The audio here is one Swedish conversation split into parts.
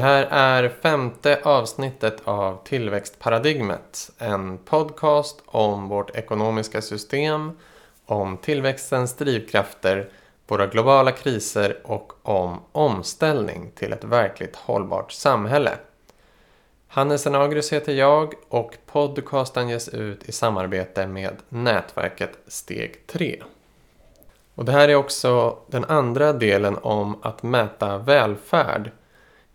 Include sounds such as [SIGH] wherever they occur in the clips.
Det här är femte avsnittet av Tillväxtparadigmet. En podcast om vårt ekonomiska system, om tillväxtens drivkrafter, våra globala kriser och om omställning till ett verkligt hållbart samhälle. Hannes Enagrus heter jag och podcasten ges ut i samarbete med nätverket Steg 3. Och det här är också den andra delen om att mäta välfärd.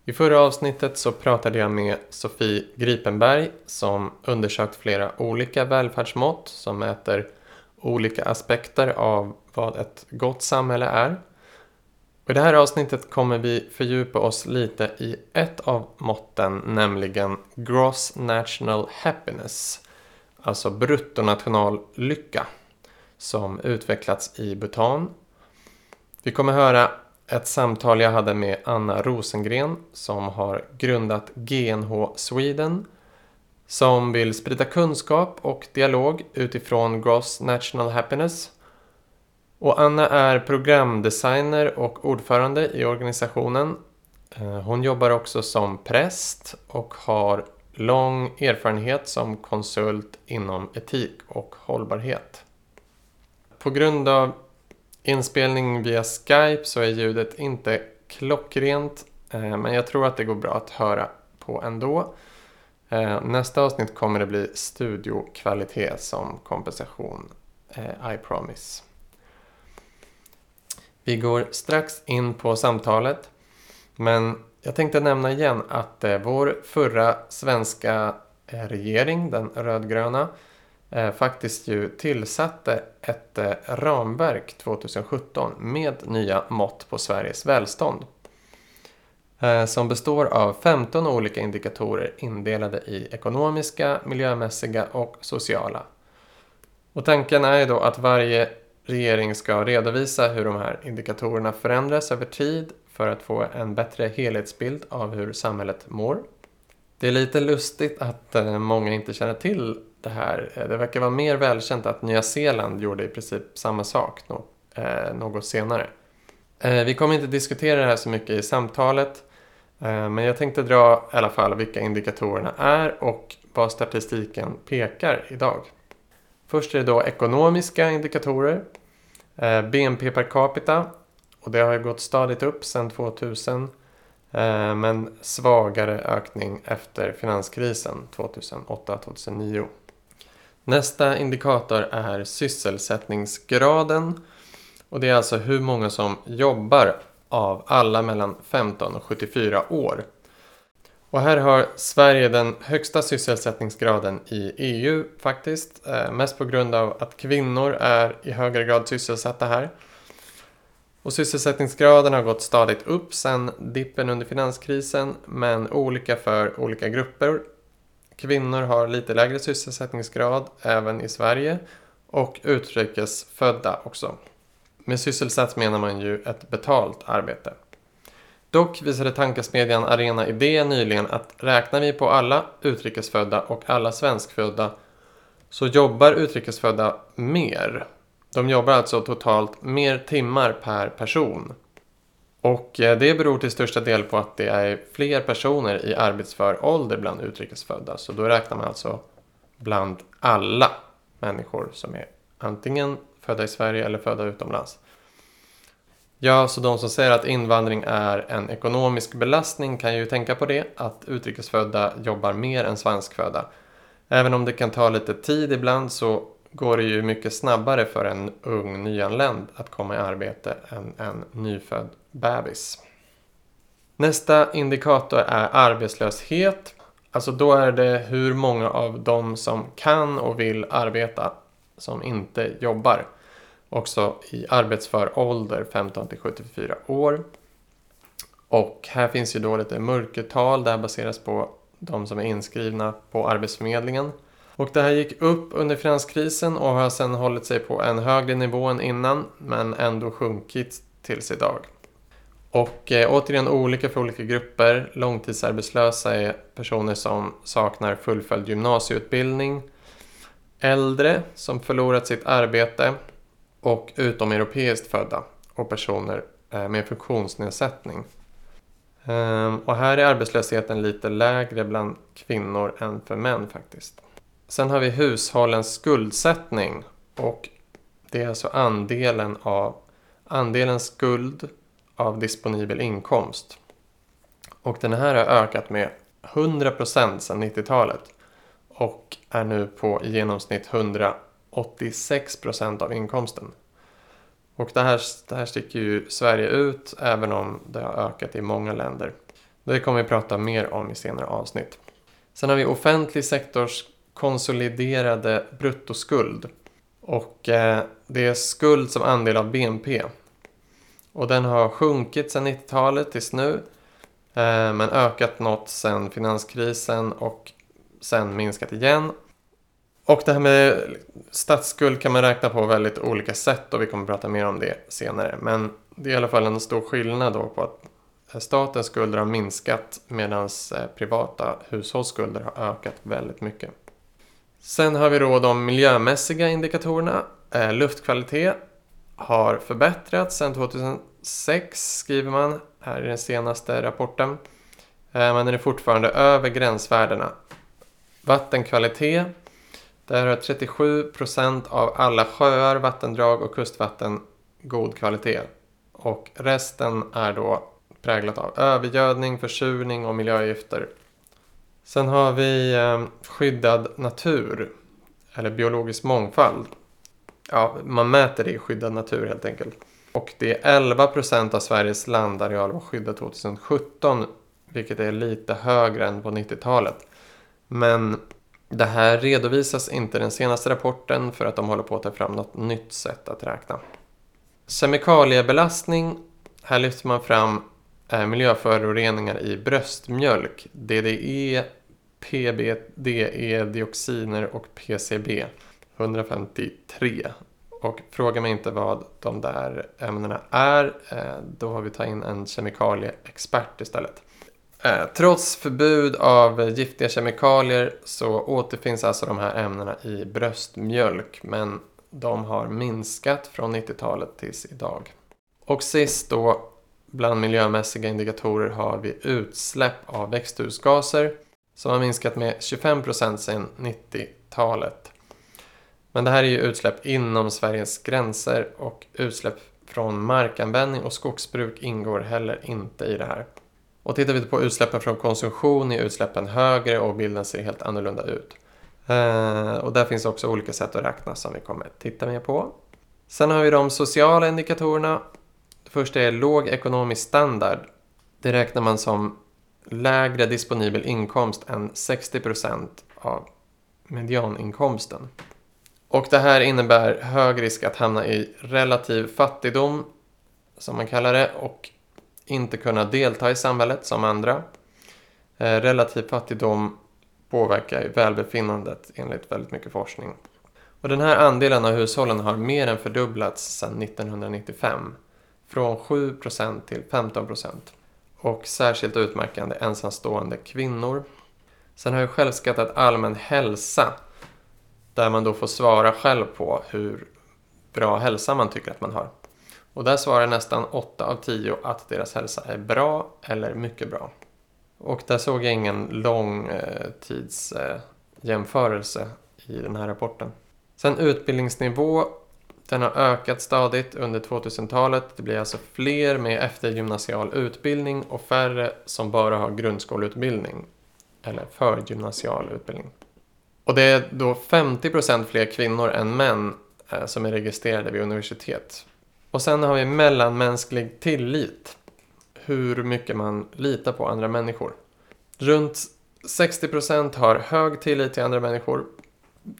I förra avsnittet så pratade jag med Sofie Gripenberg som undersökt flera olika välfärdsmått som mäter olika aspekter av vad ett gott samhälle är. Och I det här avsnittet kommer vi fördjupa oss lite i ett av måtten, nämligen Gross National Happiness, alltså bruttonationallycka, som utvecklats i Bhutan. Vi kommer höra ett samtal jag hade med Anna Rosengren som har grundat GNH Sweden som vill sprida kunskap och dialog utifrån Gross National Happiness. Och Anna är programdesigner och ordförande i organisationen. Eh, hon jobbar också som präst och har lång erfarenhet som konsult inom etik och hållbarhet. På grund av inspelning via Skype så är ljudet inte klockrent eh, men jag tror att det går bra att höra på ändå. Eh, nästa avsnitt kommer det bli studiokvalitet som kompensation. Eh, I promise. Vi går strax in på samtalet. Men jag tänkte nämna igen att vår förra svenska regering, den rödgröna, Eh, faktiskt ju tillsatte ett eh, ramverk 2017 med nya mått på Sveriges välstånd. Eh, som består av 15 olika indikatorer indelade i ekonomiska, miljömässiga och sociala. Och tanken är ju då att varje regering ska redovisa hur de här indikatorerna förändras över tid för att få en bättre helhetsbild av hur samhället mår. Det är lite lustigt att eh, många inte känner till det här. Eh, det verkar vara mer välkänt att Nya Zeeland gjorde i princip samma sak eh, något senare. Eh, vi kommer inte diskutera det här så mycket i samtalet men jag tänkte dra i alla fall vilka indikatorerna är och vad statistiken pekar idag. Först är det då ekonomiska indikatorer. BNP per capita. Och det har ju gått stadigt upp sedan 2000. Men svagare ökning efter finanskrisen 2008-2009. Nästa indikator är sysselsättningsgraden. Och det är alltså hur många som jobbar av alla mellan 15 och 74 år. Och här har Sverige den högsta sysselsättningsgraden i EU faktiskt. Eh, mest på grund av att kvinnor är i högre grad sysselsatta här. Och sysselsättningsgraden har gått stadigt upp sedan dippen under finanskrisen men olika för olika grupper. Kvinnor har lite lägre sysselsättningsgrad även i Sverige och utrikesfödda också. Med sysselsatt menar man ju ett betalt arbete. Dock visade tankesmedjan Arena Idé nyligen att räknar vi på alla utrikesfödda och alla svenskfödda så jobbar utrikesfödda mer. De jobbar alltså totalt mer timmar per person. Och eh, det beror till största del på att det är fler personer i arbetsför ålder bland utrikesfödda. Så då räknar man alltså bland alla människor som är antingen födda i Sverige eller födda utomlands. Ja, så de som säger att invandring är en ekonomisk belastning kan ju tänka på det, att utrikesfödda jobbar mer än svenskfödda. Även om det kan ta lite tid ibland så går det ju mycket snabbare för en ung nyanländ att komma i arbete än en nyfödd bebis. Nästa indikator är arbetslöshet. Alltså då är det hur många av de som kan och vill arbeta som inte jobbar. Också i arbetsför ålder 15 till 74 år. Och här finns ju då lite mörkertal. Det här baseras på de som är inskrivna på Arbetsförmedlingen. Och det här gick upp under finanskrisen och har sedan hållit sig på en högre nivå än innan men ändå sjunkit tills idag. Och eh, återigen olika för olika grupper. Långtidsarbetslösa är personer som saknar fullföljd gymnasieutbildning äldre som förlorat sitt arbete och utomeuropeiskt födda och personer eh, med funktionsnedsättning. Ehm, och här är arbetslösheten lite lägre bland kvinnor än för män faktiskt. Sen har vi hushållens skuldsättning och det är alltså andelen av andelen skuld av disponibel inkomst. Och den här har ökat med 100% sedan 90-talet och är nu på i genomsnitt 186% av inkomsten. Och det här, det här sticker ju Sverige ut även om det har ökat i många länder. Det kommer vi prata mer om i senare avsnitt. Sen har vi offentlig sektors konsoliderade bruttoskuld. Och eh, det är skuld som andel av BNP. Och den har sjunkit sedan 90-talet tills nu. Eh, men ökat något sedan finanskrisen och sen minskat igen. Och det här med statsskuld kan man räkna på väldigt olika sätt och vi kommer att prata mer om det senare. Men det är i alla fall en stor skillnad då på att eh, statens skulder har minskat medan eh, privata hushållsskulder har ökat väldigt mycket. Sen har vi då de miljömässiga indikatorerna. Eh, luftkvalitet har förbättrats sedan 2006 skriver man här i den senaste rapporten. Eh, men den är fortfarande över gränsvärdena. Vattenkvalitet. Där har 37 procent av alla sjöar, vattendrag och kustvatten god kvalitet. Och resten är då präglat av övergödning, försurning och miljögifter. Sen har vi eh, skyddad natur, eller biologisk mångfald. Ja, man mäter det i skyddad natur helt enkelt. Och det är 11 procent av Sveriges landareal var skyddad 2017, vilket är lite högre än på 90-talet. Men det här redovisas inte i den senaste rapporten för att de håller på att ta fram något nytt sätt att räkna. Kemikaliebelastning. Här lyfter man fram eh, miljöföroreningar i bröstmjölk. DDE, PBDE, dioxiner och PCB. 153. Och fråga mig inte vad de där ämnena är. Eh, då har vi tagit in en kemikalieexpert istället. Eh, trots förbud av giftiga kemikalier så återfinns alltså de här ämnena i bröstmjölk. Men de har minskat från 90-talet tills idag. Och sist då, bland miljömässiga indikatorer har vi utsläpp av växthusgaser som har minskat med 25% sedan 90-talet. Men det här är ju utsläpp inom Sveriges gränser och utsläpp från markanvändning och skogsbruk ingår heller inte i det här. Och tittar vi på utsläppen från konsumtion är utsläppen högre och bilden ser helt annorlunda ut. Eh, och där finns också olika sätt att räkna som vi kommer titta mer på. Sen har vi de sociala indikatorerna. Det första är låg ekonomisk standard. Det räknar man som lägre disponibel inkomst än 60% av medianinkomsten. Och det här innebär hög risk att hamna i relativ fattigdom, som man kallar det, och inte kunna delta i samhället som andra. Eh, relativ fattigdom påverkar välbefinnandet enligt väldigt mycket forskning. Och den här andelen av hushållen har mer än fördubblats sedan 1995. Från 7% till 15%. Och särskilt utmärkande ensamstående kvinnor. Sen har jag självskattat allmän hälsa. Där man då får svara själv på hur bra hälsa man tycker att man har. Och där svarar nästan 8 av 10 att deras hälsa är bra eller mycket bra. Och där såg jag ingen lång eh, tidsjämförelse eh, i den här rapporten. Sen utbildningsnivå. Den har ökat stadigt under 2000-talet. Det blir alltså fler med eftergymnasial utbildning och färre som bara har grundskoleutbildning. Eller förgymnasial utbildning. Och det är då 50% fler kvinnor än män eh, som är registrerade vid universitet. Och sen har vi mellanmänsklig tillit. Hur mycket man litar på andra människor. Runt 60% har hög tillit till andra människor.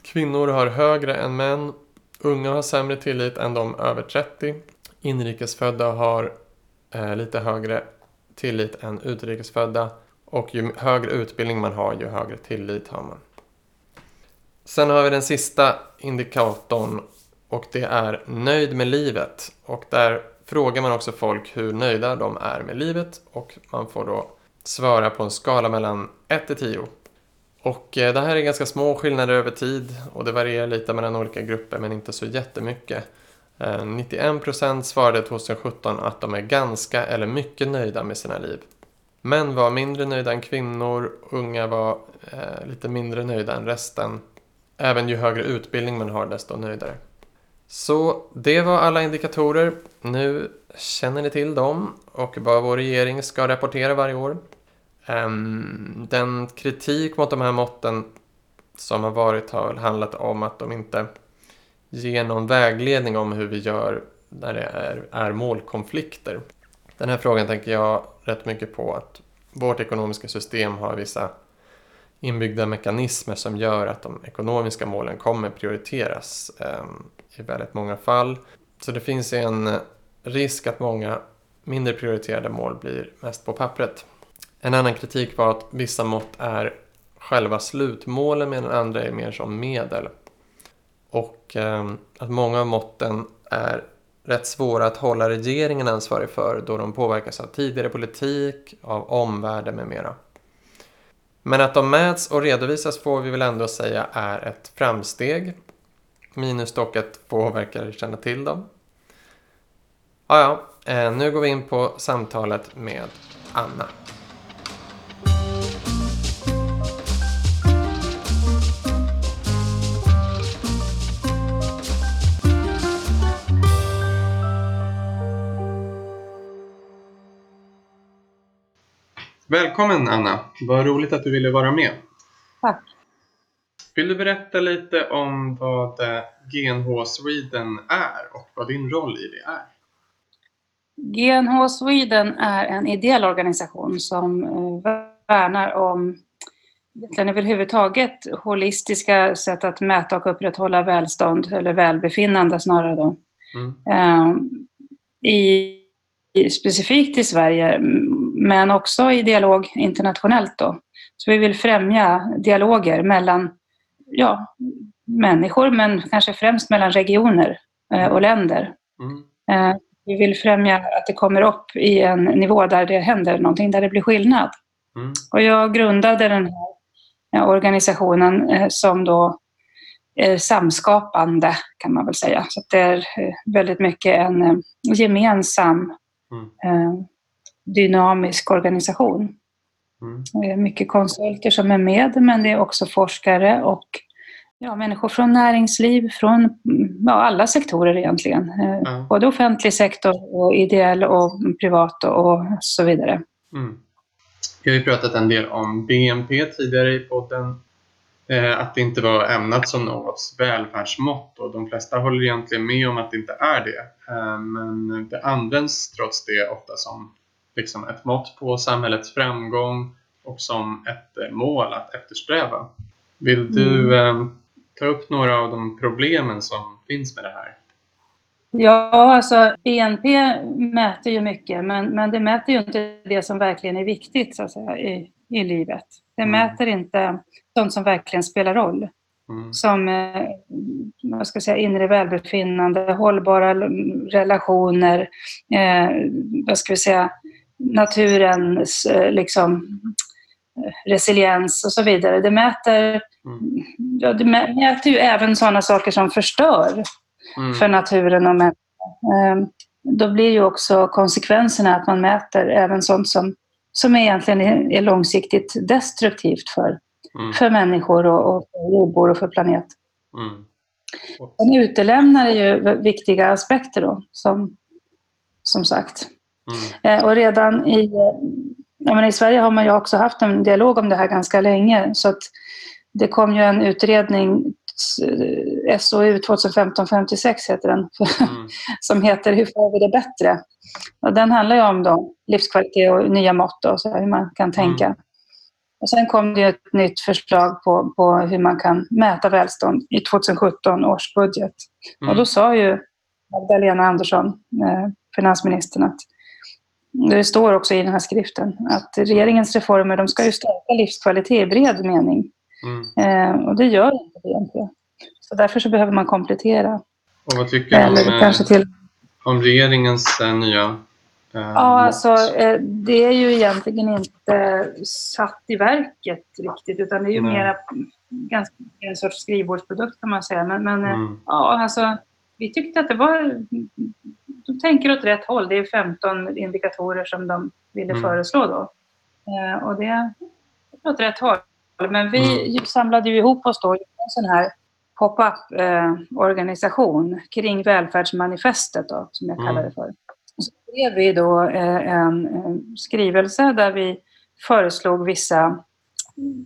Kvinnor har högre än män. Unga har sämre tillit än de över 30. Inrikesfödda har eh, lite högre tillit än utrikesfödda. Och ju högre utbildning man har, ju högre tillit har man. Sen har vi den sista indikatorn och det är nöjd med livet. Och där frågar man också folk hur nöjda de är med livet och man får då svara på en skala mellan 1 till 10. Och eh, det här är ganska små skillnader över tid och det varierar lite mellan olika grupper men inte så jättemycket. Eh, 91% svarade 2017 att de är ganska eller mycket nöjda med sina liv. Män var mindre nöjda än kvinnor, unga var eh, lite mindre nöjda än resten. Även ju högre utbildning man har desto nöjdare. Så det var alla indikatorer. Nu känner ni till dem och vad vår regering ska rapportera varje år. Ehm, den kritik mot de här måtten som har varit har handlat om att de inte ger någon vägledning om hur vi gör när det är, är målkonflikter. Den här frågan tänker jag rätt mycket på att vårt ekonomiska system har vissa inbyggda mekanismer som gör att de ekonomiska målen kommer prioriteras ehm, i väldigt många fall. Så det finns en eh, risk att många mindre prioriterade mål blir mest på pappret. En annan kritik var att vissa mått är själva slutmålen medan andra är mer som medel. Och eh, att många av måtten är rätt svåra att hålla regeringen ansvarig för då de påverkas av tidigare politik, av omvärlden med mera. Men att de mäts och redovisas får vi väl ändå säga är ett framsteg. Minus dock att få verkar känna till dem. Ja, ja, eh, nu går vi in på samtalet med Anna. Välkommen Anna! Vad roligt att du ville vara med. Tack! Vill du berätta lite om vad GNH Sweden är och vad din roll i det är? GNH Sweden är en ideell organisation som eh, värnar om egentligen överhuvudtaget holistiska sätt att mäta och upprätthålla välstånd eller välbefinnande snarare då. Mm. Eh, I, specifikt i Sverige men också i dialog internationellt då. Så vi vill främja dialoger mellan ja, människor men kanske främst mellan regioner eh, och länder. Mm. Eh, vi vill främja att det kommer upp i en nivå där det händer någonting, där det blir skillnad. Mm. Och jag grundade den här organisationen eh, som då är samskapande kan man väl säga. Så det är väldigt mycket en gemensam mm dynamisk organisation. Mm. Det är mycket konsulter som är med, men det är också forskare och ja, människor från näringsliv, från ja, alla sektorer egentligen. Mm. Både offentlig sektor, och ideell och privat och så vidare. Mm. Vi har ju pratat en del om BNP tidigare i podden. Eh, att det inte var ämnat som något välfärdsmått och de flesta håller egentligen med om att det inte är det. Eh, men det används trots det ofta som liksom ett mått på samhällets framgång och som ett eh, mål att eftersträva. Vill du eh, ta upp några av de problemen som finns med det här? Ja, alltså BNP mäter ju mycket, men, men det mäter ju inte det som verkligen är viktigt så att säga, i, i livet. Det mm. mäter inte sånt som verkligen spelar roll. Mm. Som eh, vad ska jag säga, inre välbefinnande, hållbara relationer, eh, vad ska vi säga, naturens eh, liksom, resiliens och så vidare. Det mäter, mm. ja, det mäter ju även sådana saker som förstör mm. för naturen och människan. Ehm, då blir ju också konsekvenserna att man mäter även sånt som, som egentligen är, långsiktigt destruktivt för, mm. för människor och, och för jordbor och för planet. Mm. Den utelämnar ju viktiga aspekter då, som, som sagt. Mm. Eh, och redan i, ja, men i Sverige har man ju också haft en dialog om det här ganska länge. Så att det kom ju en utredning, SOU 2015-56 heter den, [LAUGHS] mm. som heter Hur får vi det bättre? Och den handlar ju om då, livskvalitet och nya mått och så hur man kan tänka. Mm. Och sen kom det ett nytt förslag på, på hur man kan mäta välstånd i 2017 års budget. Mm. Och då sa ju Magdalena Andersson, eh, finansministern, att det står också i den här skriften att regeringens reformer de ska ju stärka livskvalitet i bred mening. Mm. Eh, och det gör inte BNP. Så därför så behöver man komplettera. Och vad tycker du om, kanske till... om regeringens äh, nya äh, Ja, alltså eh, det är ju egentligen inte satt i verket riktigt utan det är ju Nej. mera ganska en sorts skrivbordsprodukt kan man säga. Men, men mm. ja, alltså vi tyckte att det var de tänker åt rätt håll. Det är 15 indikatorer som de ville mm. föreslå då. Eh, och det är åt rätt håll. Men vi mm. samlade ju ihop oss då i en sån här pop-up-organisation eh, kring välfärdsmanifestet då, som jag mm. kallar det för. Så skrev vi då eh, en, en skrivelse där vi föreslog vissa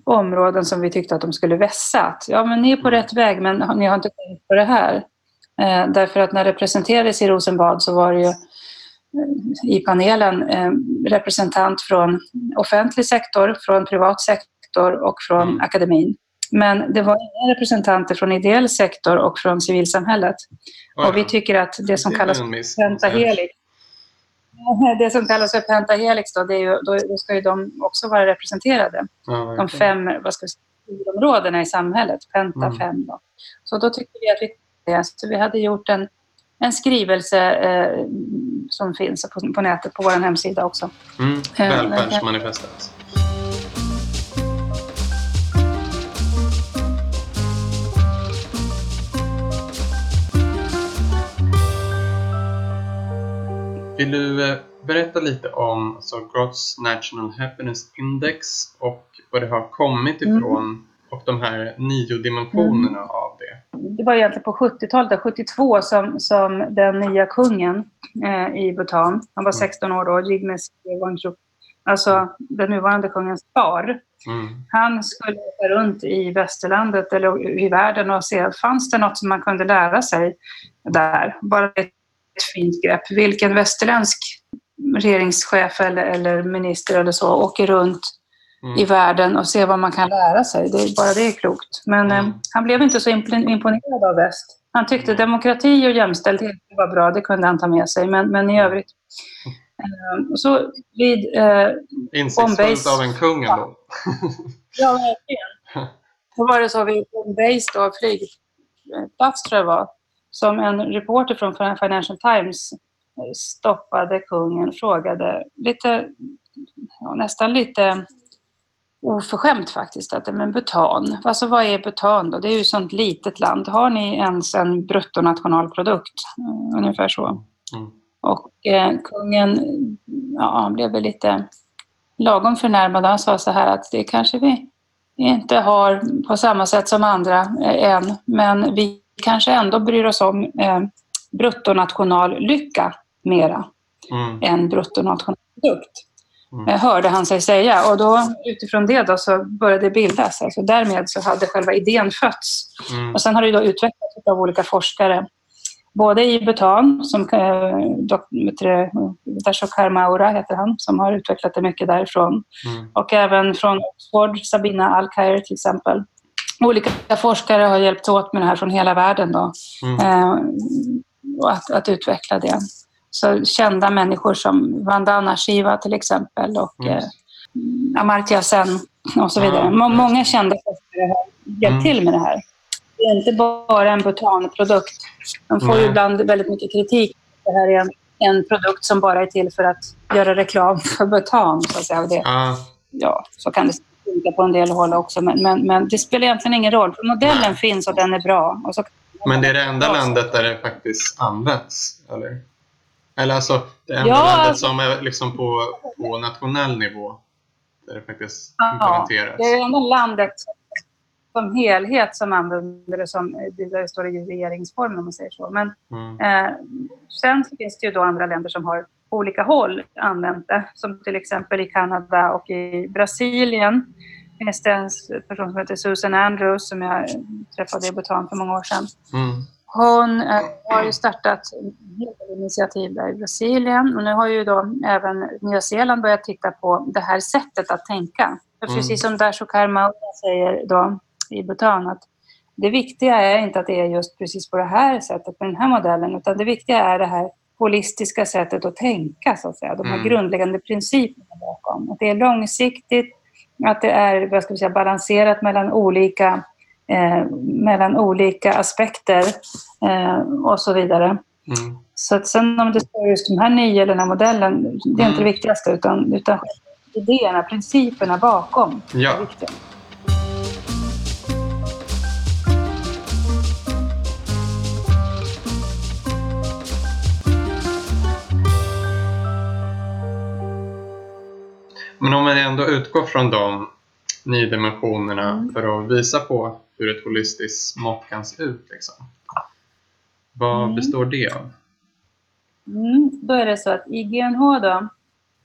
områden som vi tyckte att de skulle vässa. Att, ja, men ni är på mm. rätt väg, men ni har inte tänkt på det här. Eh, därför att när det presenterades i Rosenbad så var det ju eh, i panelen eh, representant från offentlig sektor, från privat sektor och från mm. akademin. Men det var inga representanter från ideell sektor och från civilsamhället. Oh ja. Och vi tycker att det som det kallas pentahelix [LAUGHS] det som kallas för pentahelix då, det är ju, då, ska ju de också vara representerade. Ja, de fem vad ska vi områdena i samhället, penta mm. fem. Då. Så då tyckte vi att vi så vi hade gjort en, en skrivelse eh, som finns på, på nätet på vår hemsida också. Mm, eh, välfärdsmanifestet. Vill du eh, berätta lite om alltså, Gross National Happiness Index och vad det har kommit mm. ifrån mm. Och de här nio dimensionerna mm. av det? Det var egentligen på 70-talet, 72, som, som den nya kungen eh, i Bhutan, han var 16 mm. år då, Jigmes Wangchuk, alltså den nuvarande kungens far. Mm. Han skulle åka runt i västerlandet eller i världen och se, fanns det något som man kunde lära sig där? Bara ett fint grepp. Vilken västerländsk regeringschef eller, eller minister eller så åker runt mm. i världen och ser vad man kan lära sig. Det, bara det är klokt. Men mm. eh, han blev inte så imponerad av väst. Han tyckte demokrati och jämställdhet var bra, det kunde han ta med sig. Men, men i övrigt... Eh, så vid... Eh, Insiktsfullt av en kung ändå. [LAUGHS] ja, verkligen. Då var det så vid Homebase, då, flygplats tror jag var, som en reporter från Financial Times stoppade kungen, frågade lite, nästan lite oförskämt faktiskt, att men Bhutan, alltså vad är Bhutan då? Det är ju ett sånt litet land. Har ni ens en bruttonationalprodukt? Mm, ungefär så. Mm. Och eh, kungen, ja, han blev väl lite lagom förnärmad. Han sa så här att det kanske vi inte har på samma sätt som andra eh, än, men vi kanske ändå bryr oss om eh, bruttonationallycka mera mm. än bruttonationalprodukt. Mm. Eh, hörde han sig säga och då utifrån det då så började det bildas. Alltså därmed så hade själva idén fötts. Mm. Och sen har det då utvecklats av olika forskare. Både i Bhutan, som eh, Dashokar Maura heter han, som har utvecklat det mycket därifrån. Mm. Och även från Oxford, Sabina Alkair till exempel. Olika forskare har hjälpts åt med det här från hela världen då. Mm. Eh, att, att utveckla det. Så kända människor som Vandana Shiva till exempel och mm. eh, Amartya Sen och så vidare. Mm. Många kända forskare har hjälpt mm. till med det här. Det är inte bara en butanprodukt. De får ju ibland väldigt mycket kritik. Det här är en, en, produkt som bara är till för att göra reklam för butan. Så, att säga. Det, ja, så kan det funka på en del håll också. Men, men, men, det spelar egentligen ingen roll. För modellen finns och den är bra. Men det är det enda landet där det faktiskt används? Eller? Eller alltså det enda ja, landet alltså- som är liksom på, på nationell nivå där det faktiskt ja, implementeras. Det är det enda landet som helhet som använder det som det står i regeringsformen om man säger så. Men mm. eh, sen finns det ju då andra länder som har på olika håll använt det. Som till exempel i Kanada och i Brasilien finns det en person som heter Susan Andrews som jag träffade i Bhutan för många år sedan. Mm. Hon äh, har ju startat initiativ där i Brasilien och nu har ju då även Nya Zeeland börjat titta på det här sättet att tänka. För mm. Precis som Dashokar Maula säger då i Bhutan att det viktiga är inte att det är just precis på det här sättet, på den här modellen, utan det viktiga är det här holistiska sättet att tänka, så att säga. De här mm. grundläggande principerna bakom. Att det är långsiktigt, att det är vad ska vi säga, balanserat mellan olika eh, mellan olika aspekter eh, och så vidare. Mm. Så att sen om det står just de här nio eller den här modellen, det är mm. inte det viktigaste utan, utan idéerna, principerna bakom ja. är viktiga. Men om man ändå utgår från de nio dimensionerna Mm. för att visa på hur ett holistiskt mått kan se ut. Liksom. Vad Mm. består det av? Mm, då är det så att i GNH då,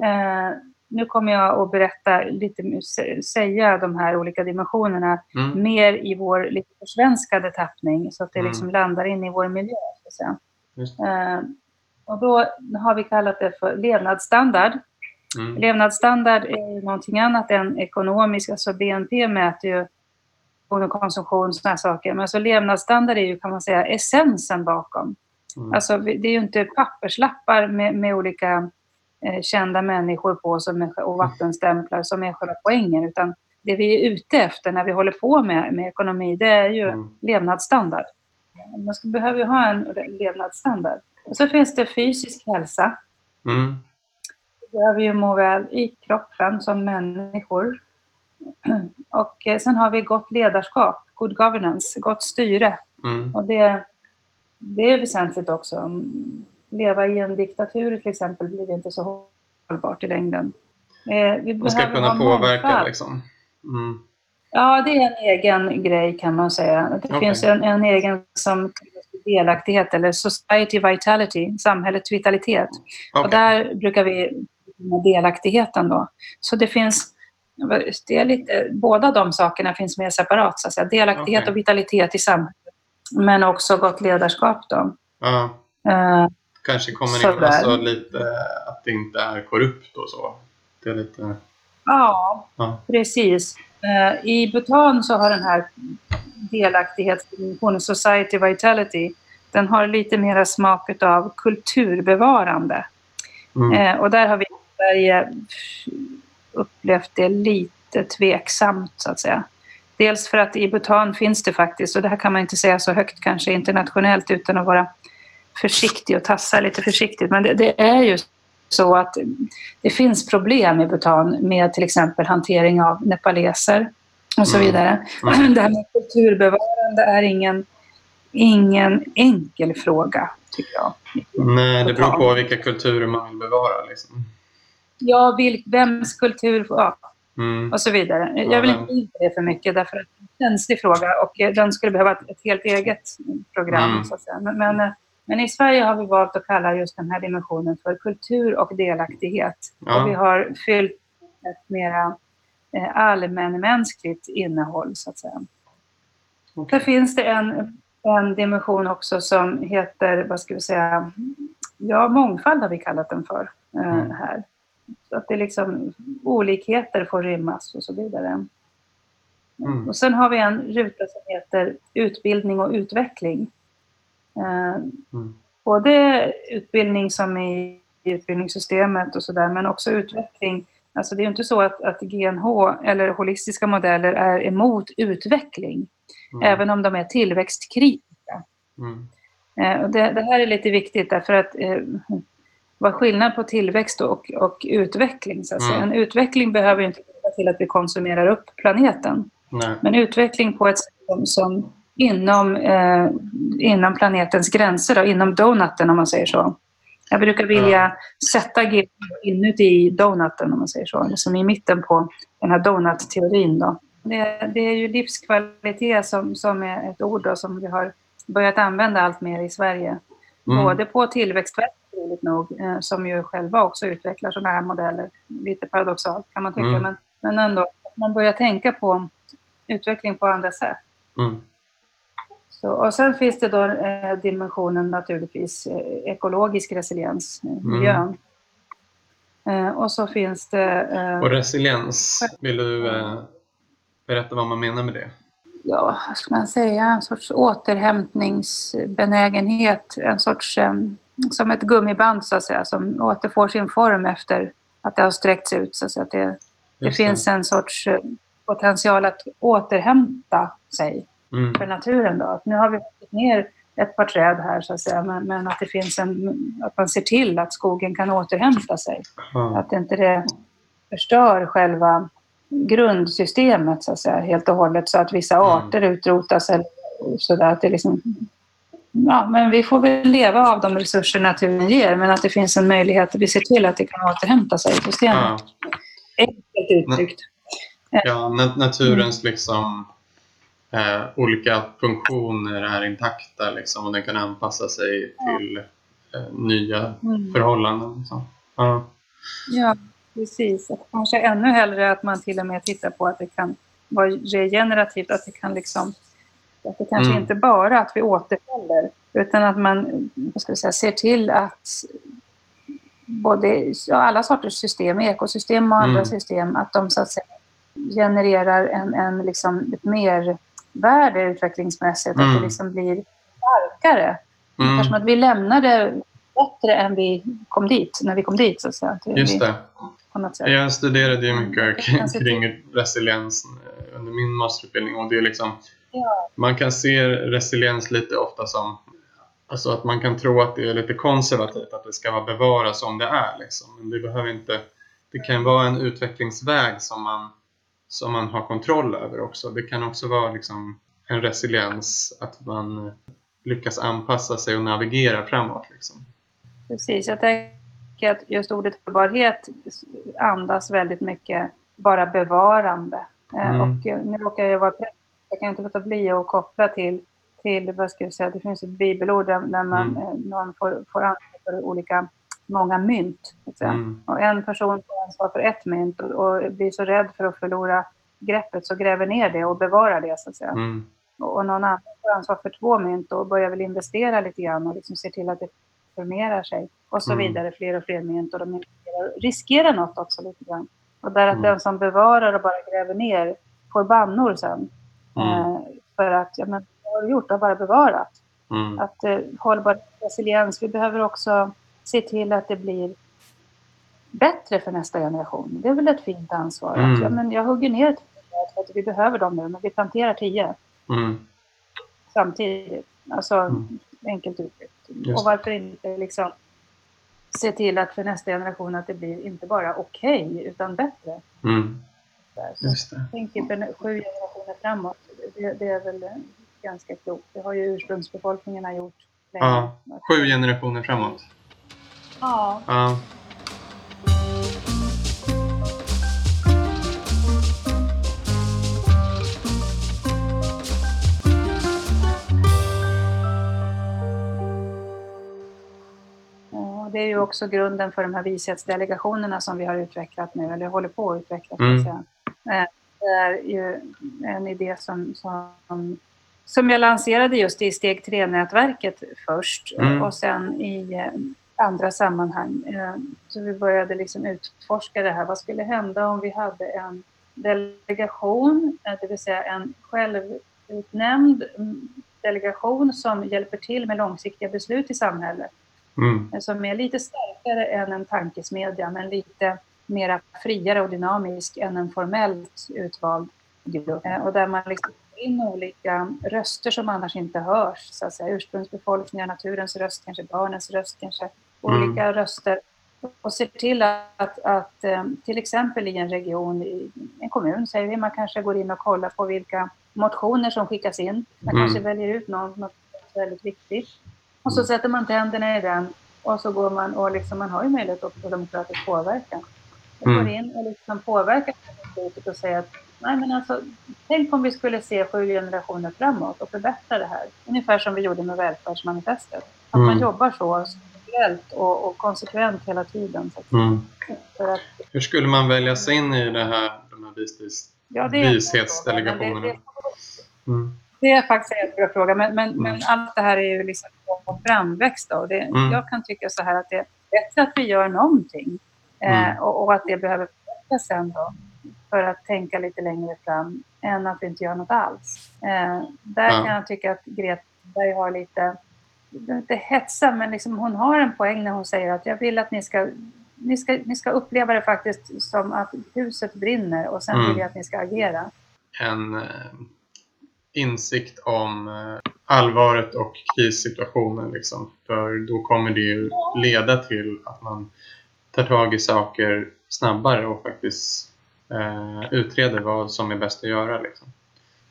eh, nu kommer jag att berätta lite, sä- säga de här olika dimensionerna Mm. mer i vår lite försvenskade tappning så att det Mm. liksom landar in i vår miljö. Eh, och då har vi kallat det för levnadsstandard. Mm. Levnadsstandard är någonting annat än ekonomisk, alltså BNP mäter ju och konsumtion och sådana saker. Men alltså levnadsstandard är ju kan man säga essensen bakom. Mm. Alltså, det är ju inte papperslappar med, med olika eh, kända människor på som är, och vattenstämplar som är själva poängen. Utan det vi är ute efter när vi håller på med, med ekonomi, det är ju Mm. levnadsstandard. Man ska, behöver ju ha en levnadsstandard. Och så finns det fysisk hälsa. Mm. Vi behöver ju må väl i kroppen som människor. [CLEARS THROAT] Och eh, sen har vi gott ledarskap, good governance, gott styre. Mm. Och det, det är väsentligt också. Mm, Leva i en diktatur till exempel blir inte så hållbart i längden. Eh, Vi Man ska kunna påverka mångfald. liksom. Mm. Ja, det är en egen grej kan man säga. Det Okej. finns en, en egen som delaktighet eller society vitality, samhällets vitalitet. Och Okej. där brukar vi med delaktigheten då. Så det finns, det är lite, båda de sakerna finns med separat så att säga. Delaktighet Okej. och vitalitet i samhället. Men också gott ledarskap då. Ja, Eh, kanske kommer in alltså lite att det inte är korrupt och så. Det är lite... ja, Ja. precis. Eh, I Bhutan så har den här delaktighetsdimensionen, society vitality, den har lite mera smak av kulturbevarande. Mm. Eh, och där har vi i Sverige upplevt det lite tveksamt så att säga. Dels för att i Bhutan finns det faktiskt, och det här kan man inte säga så högt kanske internationellt utan att vara försiktig och tassa lite försiktigt, men det, det är ju så att det finns problem i Bhutan med till exempel hantering av nepaleser och så Mm. vidare. Mm. Det här med kulturbevarande är ingen, ingen enkel fråga, tycker jag. Nej, det beror på vilka kulturer man vill bevara. Liksom. Ja, vil, vems kultur, ja, Mm. och så vidare. Ja, Jag vill inte in på det för mycket därför att det är en känslig fråga och eh, den skulle behöva ett, ett helt eget program. Mm. Så att säga. Men, men, eh, men i Sverige har vi valt att kalla just den här dimensionen för kultur och delaktighet. Ja. Och vi har fyllt ett mera eh, allmänmänskligt innehåll så att säga. Okej. Så finns det en, en dimension också som heter, vad ska vi säga, ja mångfald har vi kallat den för eh, Mm. här. Så att det liksom, olikheter får rymmas och så vidare. Mm. Och sen har vi en ruta som heter utbildning och utveckling. Eh, Mm. både utbildning som i utbildningssystemet och sådär, men också utveckling. Alltså det är ju inte så att, att GNH eller holistiska modeller är emot utveckling, Mm. även om de är tillväxtkritiska. Mm. Eh, och det, det här är lite viktigt därför att eh, är skillnad på tillväxt och, och utveckling? Så att säga. Mm. En utveckling behöver ju inte leda till att vi konsumerar upp planeten. Nej. Men utveckling på ett sätt som, som inom, eh, inom planetens gränser, då, inom donuten om man säger så. Jag brukar vilja sätta GP inuti donuten om man säger så, liksom i mitten på den här donut-teorin. Då. Det, det är ju livskvalitet som, som är ett ord då, som vi har börjat använda allt mer i Sverige. Mm. Både på Tillväxtverket, roligt nog, eh, som ju själva också utvecklar sådana här modeller. Lite paradoxalt kan man tycka, Mm. men, men ändå. Man börjar tänka på utveckling på andra sätt. Mm. Så, och sen finns det då eh, dimensionen naturligtvis eh, ekologisk resiliens, Mm. miljön. Eh, och så finns det, Och resiliens, vill du berätta vad man menar med det? ja, vad ska man säga, en sorts återhämtningsbenägenhet, en sorts, eh, som ett gummiband så att säga, som återfår sin form efter att det har sträckts ut. Så att det, det finns en sorts eh, potential att återhämta sig. Mm. för naturen. Då. Att nu har vi fått ner ett par träd här så att säga, men, men att det finns en, att man ser till att skogen kan återhämta sig. Ja. Att inte det förstör själva grundsystemet så att säga, helt och hållet så att vissa Mm. arter utrotas eller sådär. Att det liksom, ja, men vi får väl leva av de resurser naturen ger men att det finns en möjlighet att vi ser till att det kan återhämta sig, systemet. Ja. Enkelt uttryckt. Ja, nat naturens liksom eh, olika funktioner är intakta liksom, och den kan anpassa sig till eh, nya mm. förhållanden. Liksom. Ja. ja, precis. Och kanske ännu hellre att man till och med tittar på att det kan vara regenerativt, att det kan liksom att det kanske mm. inte bara att vi återfäller utan att man vad ska vi säga, ser till att både ja, alla sorters system, ekosystem och andra mm. system, att de så att säga genererar en, en liksom, ett mervärde utvecklingsmässigt, mm. att det mm. liksom blir starkare. Mm. Kanske att vi lämnar det bättre än vi kom dit, när vi kom dit. Så att säga. Just det. Jag studerade ju mycket kring, resiliens under min masterutbildning och det är liksom. Man kan se resiliens lite ofta som Alltså att man kan tro att det är lite konservativt, att det ska vara bevara som det är. Liksom. Men det behöver inte... Det kan vara en utvecklingsväg som man som man har kontroll över också. Det kan också vara liksom en resiliens, att man lyckas anpassa sig och navigera framåt. Liksom. Precis, jag tänker att just ordet hållbarhet andas väldigt mycket bara bevarande. Eh, mm. Och nu råkar jag vara präst, jag kan inte låta bli att koppla till, till vad ska jag säga, det finns ett bibelord där, där man, mm. Eh, någon får, får ansvar för olika många mynt. Mm. Och en person får ansvar för ett mynt och, och, blir så rädd för att förlora greppet så gräver ner det och bevarar det. Så att säga. Mm. Och, och någon annan får ansvar för två mynt och börjar väl investera lite grann och liksom ser till att det formerar sig. Och så mm. vidare, fler och fler mynt och de riskerar något också lite grann. Och där att mm. den som bevarar och bara gräver ner får bannor sen. Mm. Eh, för att, ja men vad har du gjort? Du har bara bevarat. Mm. Att eh, hållbar resiliens, vi behöver också se till att det blir bättre för nästa generation. Det är väl ett fint ansvar. Mm. Att, ja, men jag hugger ner ett för att vi behöver dem nu, men vi planterar tio. Mm. Samtidigt. Alltså, mm. enkelt uttryckt. Och varför inte liksom se till att för nästa generation att det blir inte bara okej, okay, utan bättre. Mm. Just på sju generationer framåt. Det, det, är väl ganska klokt. Det har ju ursprungsbefolkningarna gjort. Ja, sju generationer framåt. Ja. ja. det är ju också grunden för de här vishetsdelegationerna som vi har utvecklat nu, eller håller på att utveckla. Mm. Det är ju en idé som, som, som jag lanserade just i steg 3-nätverket först mm. och sen i eh, andra sammanhang. Eh, så vi började liksom utforska det här. Vad skulle hända om vi hade en delegation, eh, det vill säga en självutnämnd mm, delegation som hjälper till med långsiktiga beslut i samhället. Mm. Som är lite starkare än en tankesmedja, men lite mera friare och dynamisk än en formellt utvald grupp. Och där man liksom in olika röster som annars inte hörs, så att säga. ursprungsbefolkningar, naturens röst, kanske barnens röst, kanske olika mm. röster och ser till att, att eh, till exempel i en region, i en kommun säger vi, man kanske går in och kollar på vilka motioner som skickas in. Man mm. kanske väljer ut något, något väldigt viktigt. Och så sätter man tänderna i den och så går man och liksom, man har ju möjlighet att få demokratisk påverkan. Man går mm. in och liksom påverkar beslutet och säger att nej men alltså, tänk om vi skulle se sju generationer framåt och förbättra det här. Ungefär som vi gjorde med välfärdsmanifestet. Att mm. man jobbar så strukturellt och, och konsekvent hela tiden. Mm. Att, Hur skulle man välja sig in i det här, de här vis, ja, vishetsdelegationerna? Det, det, mm. det, är faktiskt en bra fråga, men, men, mm. men allt det här är ju liksom framväxt. Då. Det, mm. Jag kan tycka så här att det är bättre att vi gör någonting mm. och, och, att det behöver förbättras sen då för att tänka lite längre fram än att inte gör något alls. Eh, där ja. kan jag tycka att Greta Berg har lite inte hetsa, men liksom hon har en poäng när hon säger att jag vill att ni ska, ni ska, ni ska uppleva det faktiskt som att huset brinner och sen mm. vill jag att ni ska agera. En eh, insikt om eh, allvaret och krissituationen. Liksom. För då kommer det ju leda till att man tar tag i saker snabbare och faktiskt eh, utreder vad som är bäst att göra. Liksom.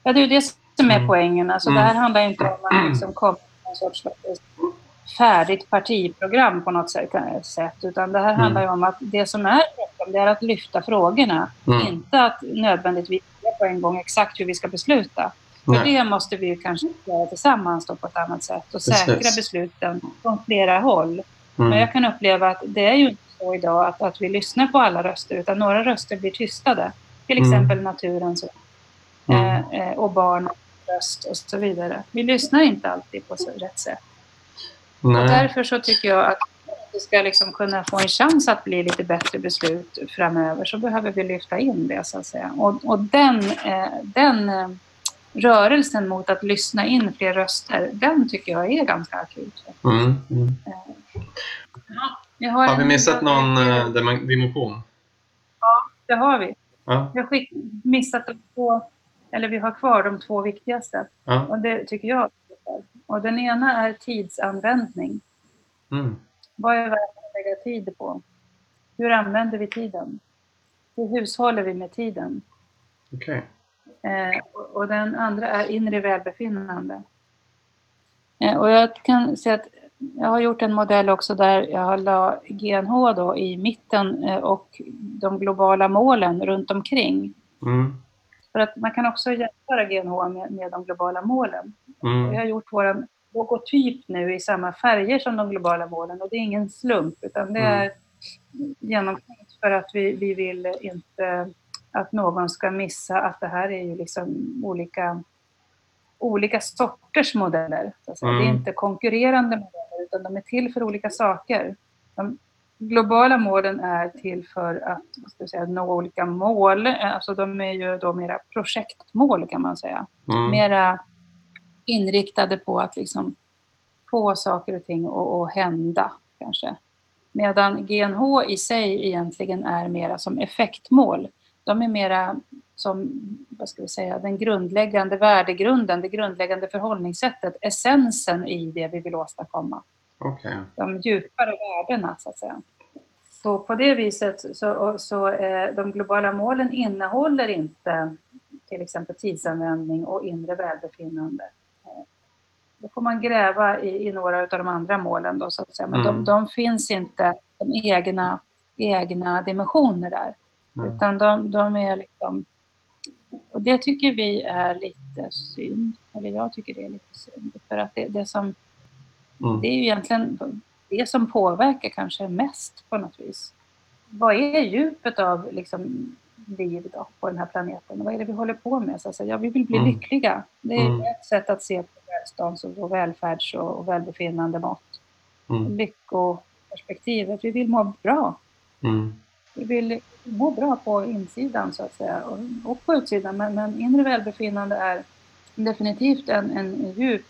Ja, det är ju det som är mm. poängen. Alltså, mm. Det här handlar inte om att liksom [CLEARS THROAT] komma någon sorts färdigt partiprogram på något sätt, utan det här mm. handlar ju om att det som är om. Det är att lyfta frågorna. Mm. Inte att nödvändigtvis på en gång exakt hur vi ska besluta. För Nej. det måste vi ju kanske göra tillsammans då på ett annat sätt och Precis. säkra besluten från flera håll. Men Mm. jag kan uppleva att det är ju inte så idag att, att vi lyssnar på alla röster utan några röster blir tystade. Till Mm. exempel naturens Mm. eh, eh, och barnens röst och så vidare. Vi lyssnar inte alltid på rätt sätt. Och därför så tycker jag att vi ska liksom kunna få en chans att bli lite bättre beslut framöver så behöver vi lyfta in det så att säga. Och, och den, eh, den eh, rörelsen mot att lyssna in fler röster, den tycker jag är ganska akut. Mm. Mm. Jag Har vi en- missat någon eh, dem- dimension? Det har vi. Ja. Vi har missat de två, eller vi har kvar de två viktigaste. ja. Och det tycker jag. Och den ena är tidsanvändning. Mm. Vad är värt att lägga tid på? Hur använder vi tiden? Hur hushåller vi med tiden? Okej. Eh, och, och den andra är inre välbefinnande. Eh, och jag kan säga att jag har gjort en modell också där jag har la GNH då i mitten eh, och de globala målen runt omkring. Mm. För att man kan också jämföra GNH med, med de globala målen. Vi Mm. har gjort vår logotyp nu i samma färger som de globala målen och det är ingen slump utan det Mm. är genomtänkt för att vi, vi vill inte att någon ska missa att det här är ju liksom olika, olika sorters modeller. Säga. Det är Mm. inte konkurrerande modeller utan de är till för olika saker. De globala målen är till för att säga, nå olika mål. Alltså de är ju då mera projektmål kan man säga Mm. mera inriktade på att liksom få saker och ting att att hända kanske. Medan GNH i sig egentligen är mera som effektmål. De är mera som, vad ska vi säga, den grundläggande värdegrunden, det grundläggande förhållningssättet, essensen i det vi vill åstadkomma. Okej. De djupare värdena så att säga. Så på det viset så, så eh, de globala målen innehåller inte till exempel tidsanvändning och inre välbefinnande. Eh, Då får man gräva i, i några av de andra målen då så att säga. Men Mm. de, de finns inte som egna, egna dimensioner där. Mm. Utan de, de är liksom... Det tycker vi är lite synd. Eller jag tycker det är lite synd. För att det, det som Mm. det är ju egentligen det som påverkar kanske mest på något vis. Vad är djupet av liksom, liv då, på den här planeten? Vad är det vi håller på med? Så att säga, ja, vi vill bli Mm. lyckliga. Det är Mm. ett sätt att se på välstånds och välfärds och, och välbefinnande mått. Mm. Lyckoperspektivet. Vi vill må bra. Mm. Vi vill må bra på insidan så att säga och, och på utsidan. Men, men inre välbefinnande är definitivt en, en djup,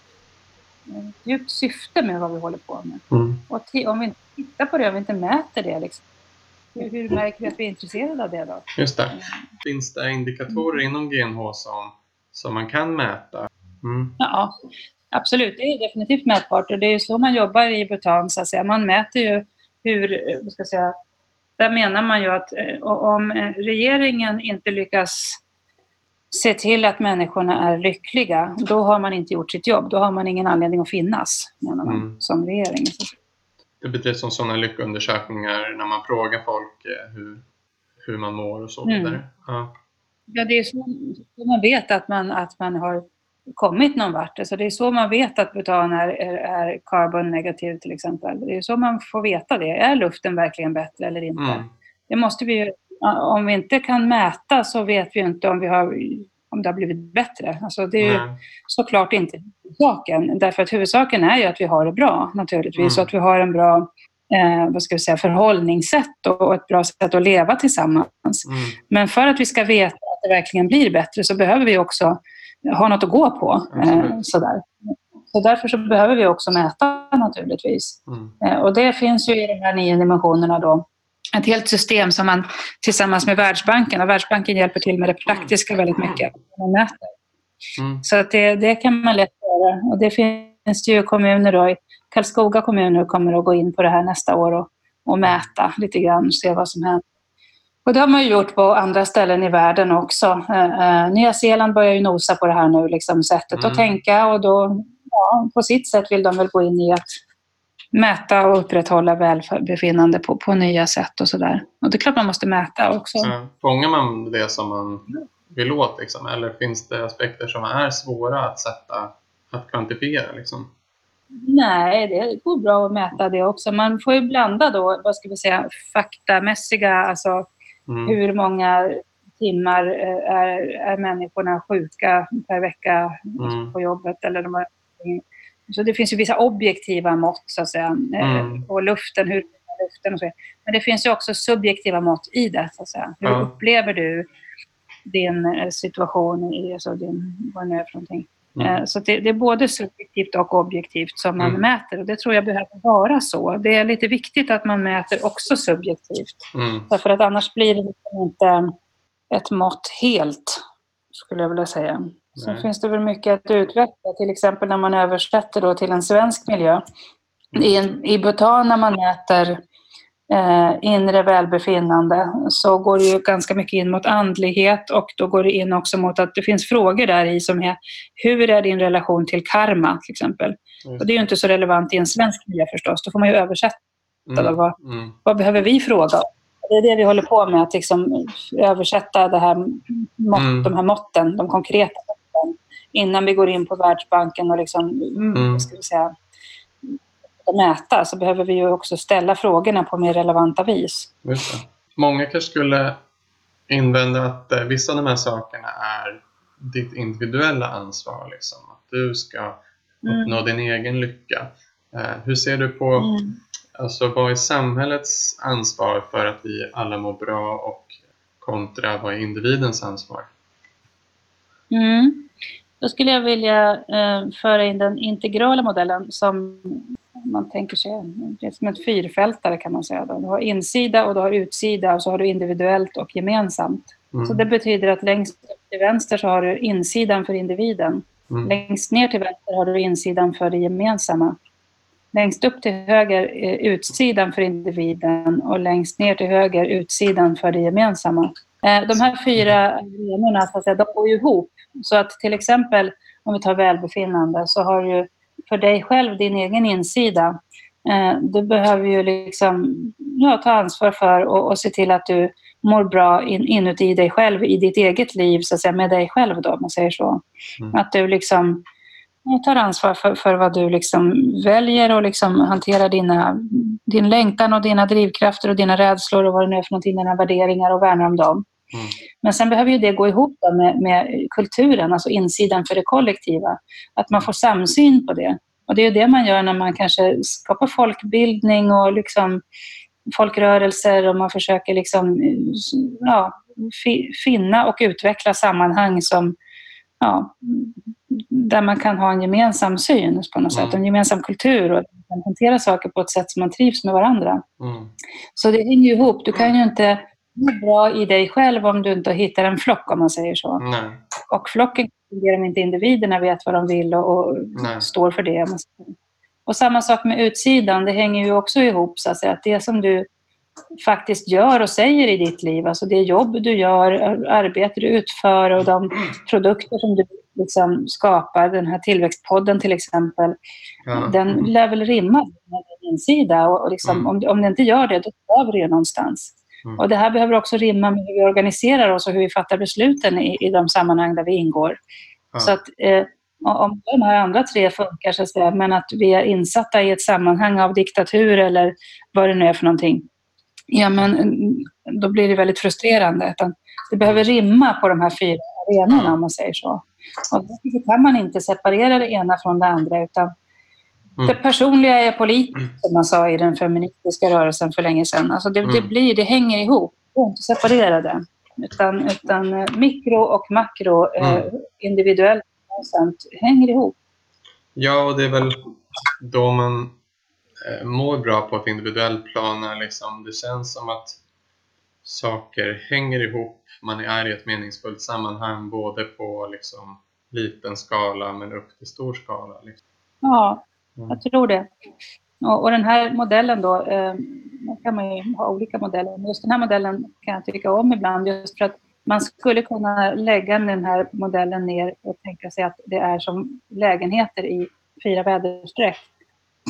ett djupt syfte med vad vi håller på med. Mm. Och om vi inte tittar på det, om vi inte mäter det, liksom, hur, hur märker vi att vi är intresserade av det då? Just det. Finns det indikatorer inom GNH som, som man kan mäta? Mm. Ja, absolut. Det är definitivt mätbart och det är så man jobbar i Bhutan. Så att säga. Man mäter ju hur, ska säga, där menar man ju att eh, om eh, regeringen inte lyckas se till att människorna är lyckliga, då har man inte gjort sitt jobb. Då har man ingen anledning att finnas, menar man, Mm. som regering. Det bedrivs som sådana lyckundersökningar när man frågar folk eh, hur, hur man mår och så Mm. vidare. Ja. Ja, det är så man vet att man, att man har kommit någon vart. Alltså det är så man vet att butan är, är, är carbon negativ till exempel. Det är så man får veta det. Är luften verkligen bättre eller inte? Mm. Det måste vi om vi inte kan mäta så vet vi inte om, vi har, om det har blivit bättre. Alltså det är Nej. såklart inte huvudsaken. Därför att huvudsaken är ju att vi har det bra naturligtvis. Mm. Och att vi har en bra eh, vad ska vi säga, förhållningssätt och ett bra sätt att leva tillsammans. Mm. Men för att vi ska veta att det verkligen blir bättre så behöver vi också ha något att gå på. Eh, sådär. Så därför så behöver vi också mäta naturligtvis. Mm. Eh, och det finns ju i de här nio dimensionerna då ett helt system som man tillsammans med Världsbanken, och Världsbanken hjälper till med det praktiska väldigt mycket. Man mäter. Mm. Så att det, det kan man lätt göra. Och det finns ju kommuner då, i Karlskoga kommuner kommer att gå in på det här nästa år och, och mäta lite grann och se vad som händer. Och det har man ju gjort på andra ställen i världen också. Eh, eh, Nya Zeeland börjar ju nosa på det här nu, liksom sättet Mm. att tänka och då ja, på sitt sätt vill de väl gå in i att mäta och upprätthålla välbefinnande på, på nya sätt och sådär. Och det är klart man måste mäta också. Ja. Fångar man det som man vill åt liksom? Eller finns det aspekter som är svåra att sätta, att kvantifiera liksom? Nej, det går bra att mäta det också. Man får ju blanda då, vad ska vi säga, faktamässiga, alltså mm. hur många timmar eh, är, är människorna sjuka per vecka mm. på jobbet eller de har så det finns ju vissa objektiva mått, så att säga. Eh, mm. Och luften, hur luften och så. Men det finns ju också subjektiva mått i det, så att säga. Hur upplever du din eh, situation, i, alltså din, vad det är för någonting. Mm. Eh, så det, det, är både subjektivt och objektivt som man mm. mäter och det tror jag behöver vara så. Det är lite viktigt att man mäter också subjektivt. Mm. Därför att annars blir det liksom inte ett mått helt, skulle jag vilja säga. Sen finns det väl mycket att utveckla, till exempel när man översätter då till en svensk miljö. I, en, i Bhutan när man mäter eh, inre välbefinnande så går det ju ganska mycket in mot andlighet och då går det in också mot att det finns frågor där i som är hur är din relation till karma till exempel. Mm. Och det är ju inte så relevant i en svensk miljö förstås, då får man ju översätta. Mm. Vad, mm. vad behöver vi fråga? Det är det vi håller på med, att liksom översätta det här mått, mm. de här måtten, de konkreta måtten, innan vi går in på Världsbanken och liksom, mm, mm. ska vi säga, mäta så behöver vi ju också ställa frågorna på mer relevanta vis. Många kanske skulle invända att eh, vissa av de här sakerna är ditt individuella ansvar. Liksom. Att du ska mm. uppnå mm. din egen lycka. Eh, hur ser du på mm. alltså, vad är samhällets ansvar för att vi alla mår bra och kontra vad är individens ansvar? Mm. Då skulle jag vilja eh, föra in den integrala modellen som man tänker sig, det är som ett fyrfältare kan man säga. Då. Du har insida och du har utsida och så har du individuellt och gemensamt. Mm. Så det betyder att längst till vänster så har du insidan för individen. Mm. Längst ner till vänster har du insidan för det gemensamma. Längst upp till höger är utsidan för individen och längst ner till höger utsidan för det gemensamma. Eh, de här fyra arenorna de går ju ihop. Så att till exempel om vi tar välbefinnande så har du för dig själv, din egen insida. Eh, du behöver ju liksom ja, ta ansvar för och, och se till att du mår bra in, inuti dig själv, i ditt eget liv, så att säga, med dig själv då, om man säger så. Mm. Att du liksom tar ansvar för, för vad du liksom väljer och liksom hanterar dina, din längtan och dina drivkrafter och dina rädslor och vad det nu är för någonting, dina värderingar och värnar om dem. Mm. Men sen behöver ju det gå ihop med, med, kulturen, alltså insidan för det kollektiva. Att man får samsyn på det. Och det är det man gör när man kanske skapar folkbildning och liksom folkrörelser och man försöker liksom, ja, finna och utveckla sammanhang som, ja, där man kan ha en gemensam syn på något mm. sätt, en gemensam kultur och kan hantera saker på ett sätt som man trivs med varandra. Mm. Så det hänger ju ihop. Du kan ju inte bra i dig själv om du inte hittar en flock, om man säger så. Nej. Och flocken fungerar om inte individerna vet vad de vill och, och står för det. Och samma sak med utsidan, det hänger ju också ihop. Så att, säga, att det som du faktiskt gör och säger i ditt liv, alltså det jobb du gör, arbete du utför och de produkter som du liksom skapar, den här tillväxtpodden till exempel, ja. den lär väl rimma med din insida. Och, liksom, mm. om, om det inte gör det, då behöver det ju någonstans. Mm. Och det här behöver också rimma med hur vi organiserar oss och hur vi fattar besluten i, i de sammanhang där vi ingår. Ja. Så att eh, om de här andra tre funkar, så att säga, men att vi är insatta i ett sammanhang av diktatur eller vad det nu är för någonting, ja men mm, då blir det väldigt frustrerande. Utan det behöver rimma på de här fyra arenorna om man säger så. Och därför kan man inte separera det ena från det andra utan Mm. Det personliga är politiskt, mm. som man sa i den feministiska rörelsen för länge sedan. Alltså det, mm. det, blir, det hänger ihop. Det går inte att separera det. Utan, utan eh, mikro och makro, eh, mm. eh, individuellt sånt, hänger ihop. Ja, och det är väl då man eh, mår bra på ett individuellt plan när liksom det känns som att saker hänger ihop. Man är i ett meningsfullt sammanhang både på liksom liten skala men upp till stor skala. Liksom. Ja, Mm. Jag tror det. Och, och, den här modellen då, eh, kan man ju ha olika modeller, men just den här modellen kan jag tycka om ibland just för att man skulle kunna lägga den här modellen ner och tänka sig att det är som lägenheter i fyra väderstreck.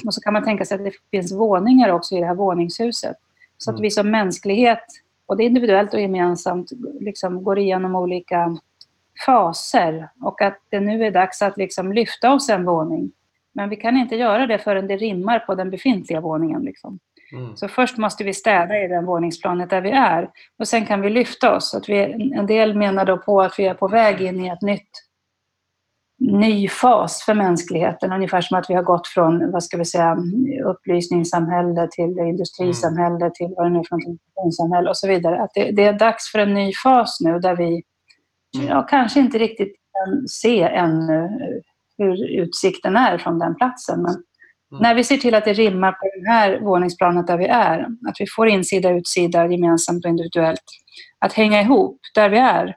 Och så kan man tänka sig att det finns våningar också i det här våningshuset. Så att Mm. vi som mänsklighet, både individuellt och gemensamt, liksom går igenom olika faser. Och att det nu är dags att liksom lyfta oss en våning. Men vi kan inte göra det förrän det rimmar på den befintliga våningen. Liksom. Mm. Så först måste vi städa i den våningsplanet där vi är. Och sen kan vi lyfta oss. Att vi, en del menar då på att vi är på väg in i ett nytt ny fas för mänskligheten. Ungefär som att vi har gått från vad ska vi säga, upplysningssamhälle till industrisamhälle till vad det nu är för någonting, och så vidare. Att det, det är dags för en ny fas nu där vi Mm. ja, kanske inte riktigt kan se ännu hur utsikten är från den platsen. Men Mm. när vi ser till att det rimmar på det här våningsplanet där vi är, att vi får insida och utsida gemensamt och individuellt, att hänga ihop där vi är.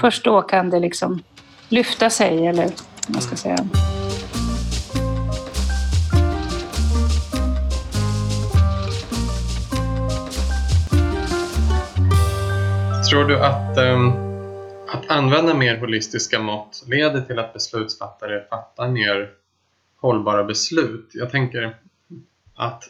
Först då kan det liksom lyfta sig, eller vad man ska säga. Tror du att, ehm, att använda mer holistiska mått leder till att beslutsfattare fattar mer hållbara beslut? Jag tänker att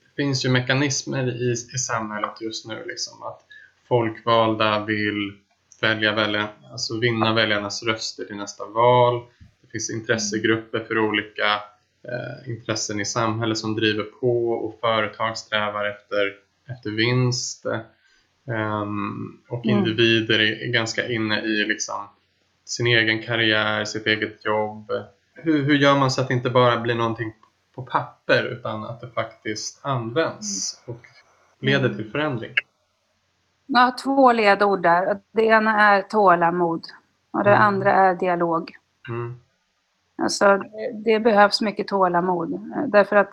det finns ju mekanismer i, i samhället just nu. Liksom, att folkvalda vill välja välja, alltså vinna väljarnas röster i nästa val. Det finns intressegrupper för olika eh, intressen i samhället som driver på och företag strävar efter, efter vinst. Ehm, och Mm. individer är, ganska inne i liksom sin egen karriär, sitt eget jobb. Hur, hur gör man så att det inte bara blir någonting på papper utan att det faktiskt används och leder till förändring? Ja, två ledord där. Det ena är tålamod och det Mm. andra är dialog. Mm. Alltså, det- behövs mycket tålamod. Därför att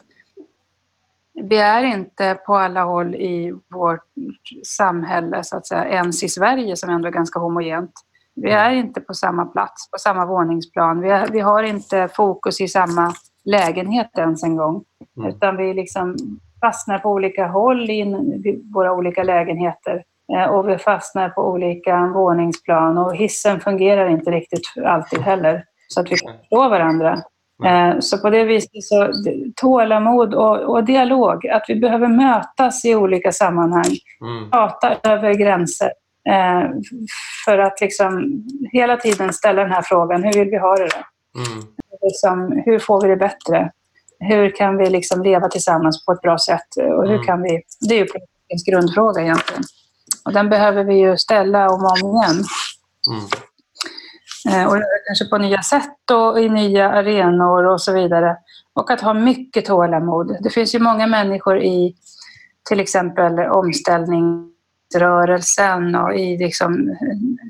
vi är inte på alla håll i vårt samhälle, så att säga, ens i Sverige som ändå är ganska homogent. Vi är inte på samma plats, på samma våningsplan. Vi, är, vi har inte fokus i samma lägenhet ens en gång. Mm. Utan vi liksom fastnar på olika håll i våra olika lägenheter. Eh, Och vi fastnar på olika våningsplan och hissen fungerar inte riktigt alltid heller. Så att vi kan förstå varandra. Eh, Så på det viset så tålamod och, och dialog. Att vi behöver mötas i olika sammanhang. Mm. Prata över gränser. Eh, För att liksom hela tiden ställa den här frågan. Hur vill vi ha det då? Mm. liksom, hur får vi det bättre? Hur kan vi liksom leva tillsammans på ett bra sätt? Och hur Mm. kan vi, det är ju politikens grundfråga egentligen. Och den behöver vi ju ställa om och om igen. Mm. Eh, och göra kanske på nya sätt och i nya arenor och så vidare. Och att ha mycket tålamod. Det finns ju många människor i till exempel omställningsrörelsen och i liksom,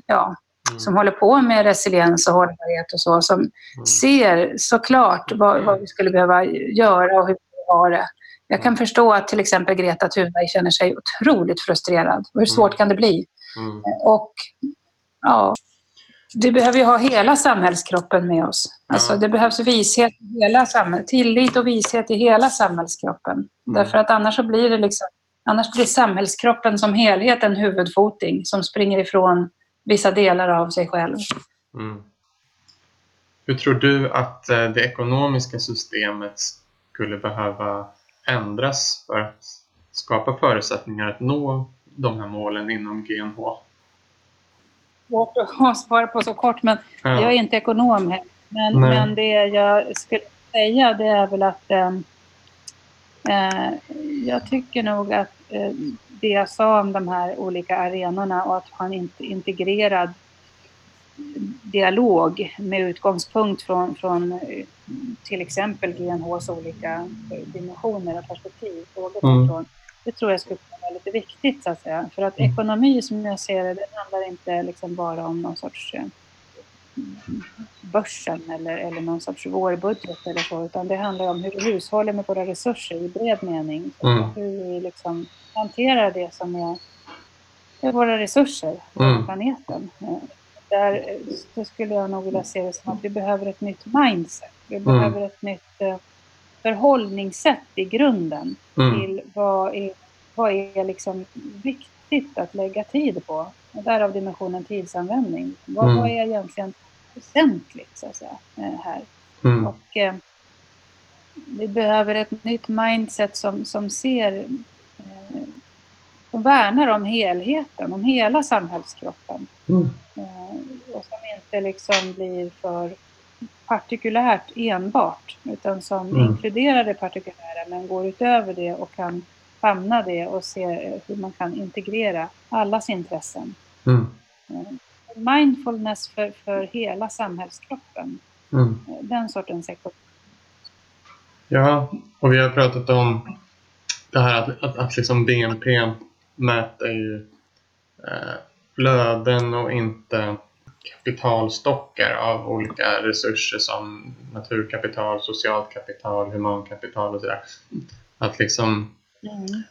ja, Mm. som håller på med resiliens och hållbarhet och så, som Mm. ser såklart vad, vad vi skulle behöva göra och hur vi har det. Jag kan förstå att till exempel Greta Thunberg känner sig otroligt frustrerad. Och hur svårt Mm. kan det bli? Mm. Och ja, vi behöver ju ha hela samhällskroppen med oss. Alltså, det behövs vishet i hela samhället, tillit och vishet i hela samhällskroppen. Mm. Därför att annars så blir det liksom, annars blir samhällskroppen som helhet en huvudfoting som springer ifrån vissa delar av sig själv. Mm. Hur tror du att eh, det ekonomiska systemet skulle behöva ändras för att skapa förutsättningar att nå de här målen inom GNH? Svårt [LAUGHS] att svara på så kort, men jag är inte ekonom här. Men, men det jag skulle säga det är väl att eh, eh, jag tycker nog att eh, det jag sa om de här olika arenorna och att ha en int- integrerad dialog med utgångspunkt från, från eh, till exempel GNHs olika dimensioner och perspektiv. frågor Mm. Det tror jag skulle kunna vara lite viktigt så att säga. För att Mm. ekonomi som jag ser det, det handlar inte liksom bara om någon sorts eh, börsen eller, eller någon sorts vårbudget eller så, utan det handlar om hur vi hushåller med våra resurser i bred mening. Mm. Hur vi liksom hanterar det som är, är våra resurser på Mm. planeten. Eh, Där eh, skulle jag nog vilja se det som att vi behöver ett nytt mindset. Vi Mm. behöver ett nytt förhållningssätt i grunden Mm. till vad är, vad är liksom viktigt att lägga tid på. Och därav dimensionen tidsanvändning. Vad, Mm. vad är egentligen väsentligt så att säga, eh, här? Mm. Och, eh, vi behöver ett nytt mindset som, som ser eh, och värnar om helheten, om hela samhällskroppen. Mm. Eh, och som inte liksom blir för partikulärt enbart, utan som mm. inkluderar det partikulära men går utöver det och kan famna det och se hur man kan integrera allas intressen. Mm. Eh, mindfulness för, för hela samhällskroppen. Mm. Eh, den sortens ekologi. Ja, och vi har pratat om det här att, att, att liksom BNP mäter ju eh, flöden och inte kapitalstockar av olika resurser som naturkapital, socialt kapital, humankapital och sådär. Att liksom, mm.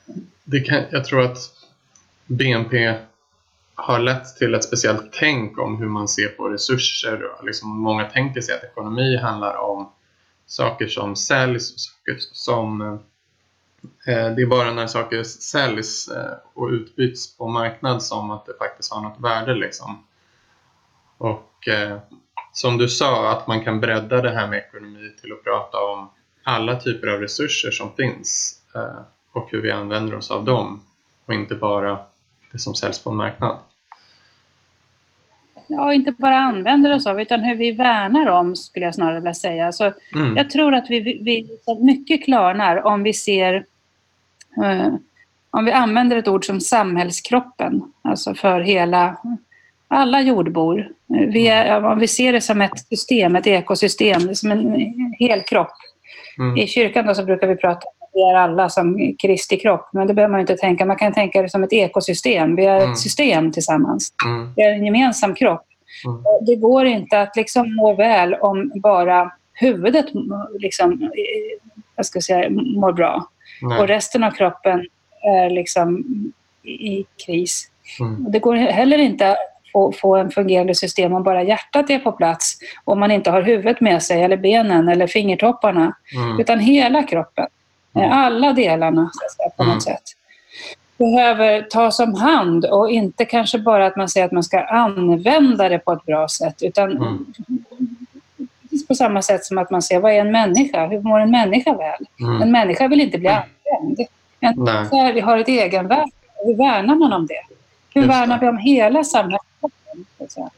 det kan, jag tror att BNP har lett till ett speciellt tänk om hur man ser på resurser. Liksom många tänker sig att ekonomi handlar om saker som säljs, saker som eh, det är bara när saker säljs eh, och utbyts på marknad som att det faktiskt har något värde. Liksom. Och eh, som du sa, att man kan bredda det här med ekonomi till att prata om alla typer av resurser som finns eh, och hur vi använder oss av dem och inte bara det som säljs på en marknad. Ja, inte bara använder oss av utan hur vi värnar om skulle jag snarare vilja säga. Så mm. Jag tror att vi, vi mycket klarnar om vi ser eh, om vi använder ett ord som samhällskroppen, alltså för hela alla jordbor. Vi är, om vi ser det som ett system, ett ekosystem, som en hel kropp. Mm. I kyrkan då så brukar vi prata om att vi är alla som Kristi kropp, men det behöver man inte tänka. Man kan tänka det som ett ekosystem. Vi är mm. ett system tillsammans. Mm. Vi är en gemensam kropp. Mm. Det går inte att liksom må väl om bara huvudet liksom, jag ska säga, mår bra. Nej. Och resten av kroppen är liksom i kris. Mm. Det går heller inte få, få en fungerande system om bara hjärtat är på plats, om man inte har huvudet med sig, eller benen eller fingertopparna, mm. utan hela kroppen. Mm. Alla delarna säga, på något mm. sätt behöver tas om hand och inte kanske bara att man säger att man ska använda det på ett bra sätt utan mm. på samma sätt som att man ser vad är en människa? Hur mår en människa väl? Mm. En människa vill inte bli mm. använd. En människa har ett egenvärde. Hur värnar man om det? Hur Just värnar det. vi om hela samhället?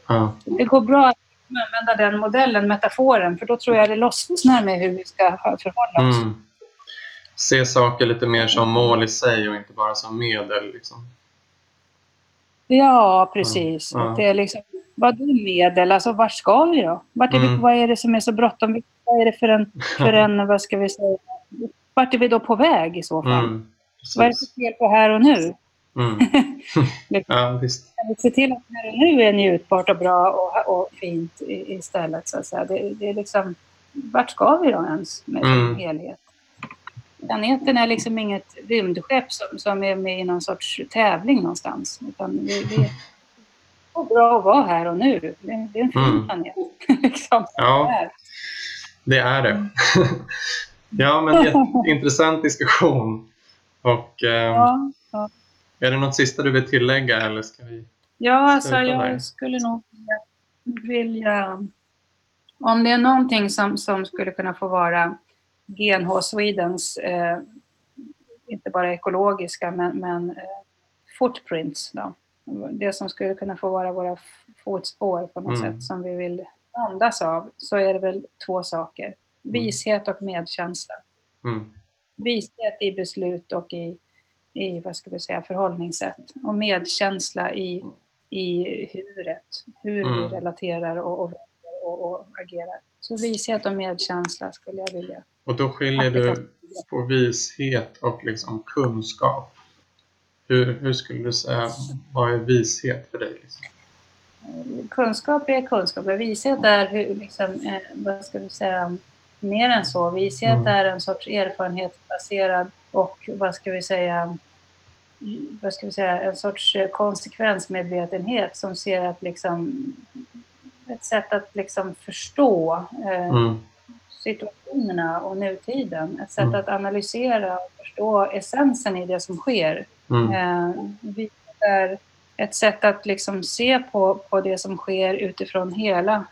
Ja. Det går bra att använda den modellen, metaforen, för då tror jag det lossnar med hur vi ska förhålla oss. Mm. Se saker lite mer som mål i sig och inte bara som medel. Liksom. Ja, precis. Ja. Det är liksom, vad är medel? Alltså, vart ska vi då? Vart är mm. vi, vad är det som är så bråttom? Vad är det för en, för en [LAUGHS] vad ska vi säga, vart är vi då på väg i så fall? Mm, vad är det för fel på här och nu? Mm. [LAUGHS] ja, visst. Se till att här och nu är njutbart och bra och, och fint istället. Så att säga. Det, det är liksom, vart ska vi då ens med mm. helhet? Planeten är liksom inget rymdskepp som, som är med i någon sorts tävling någonstans. Utan det, det är bra att vara här och nu. Det, det är en fin mm. planet. [LAUGHS] liksom. Ja, det är det. [LAUGHS] ja, men jätteintressant diskussion. Och, eh, ja, ja. Är det något sista du vill tillägga eller ska vi Ja, alltså jag där? skulle nog vilja... Om det är någonting som, som skulle kunna få vara GNH Swedens, eh, inte bara ekologiska, men, men eh, footprints. Då. Det som skulle kunna få vara våra fotspår på något mm. sätt som vi vill andas av, så är det väl två saker. Mm. Vishet och medkänsla. Mm. Vishet i beslut och i, i vad ska vi säga, förhållningssätt. Och medkänsla i, i huret, hur mm. vi relaterar och, och, och, och agerar. Så vishet och medkänsla skulle jag vilja och då skiljer du på vishet och liksom kunskap. Hur, hur skulle du säga, vad är vishet för dig? Liksom? Kunskap är kunskap, men vishet är hur, liksom, eh, vad ska du säga, mer än så. Vishet mm. är en sorts erfarenhetsbaserad och vad ska vi säga, vad ska vi säga, en sorts konsekvensmedvetenhet som ser att liksom ett sätt att liksom förstå eh, mm situationerna och nutiden. Ett sätt mm. att analysera och förstå essensen i det som sker. Mm. Eh, är ett sätt att liksom se på, på det som sker utifrån hela